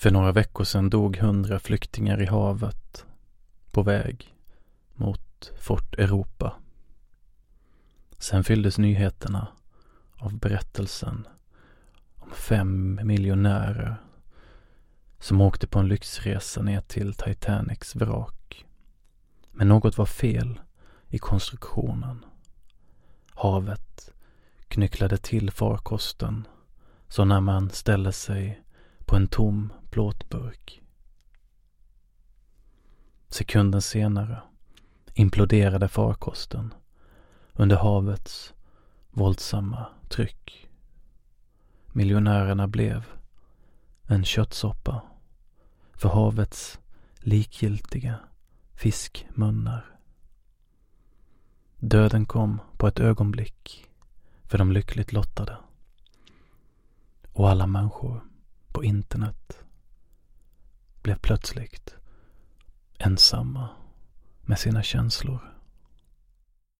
För några veckor sedan dog hundra flyktingar i havet på väg mot Fort Europa. Sen fylldes nyheterna av berättelsen om fem miljonärer som åkte på en lyxresa ner till Titanics vrak. Men något var fel i konstruktionen. Havet knycklade till farkosten så när man ställer sig på en tom plåtburk. Sekunden senare imploderade farkosten under havets våldsamma tryck. Miljonärerna blev en köttsoppa för havets likgiltiga fiskmunnar. Döden kom på ett ögonblick för de lyckligt lottade. Och alla människor på internet blev plötsligt ensamma med sina känslor.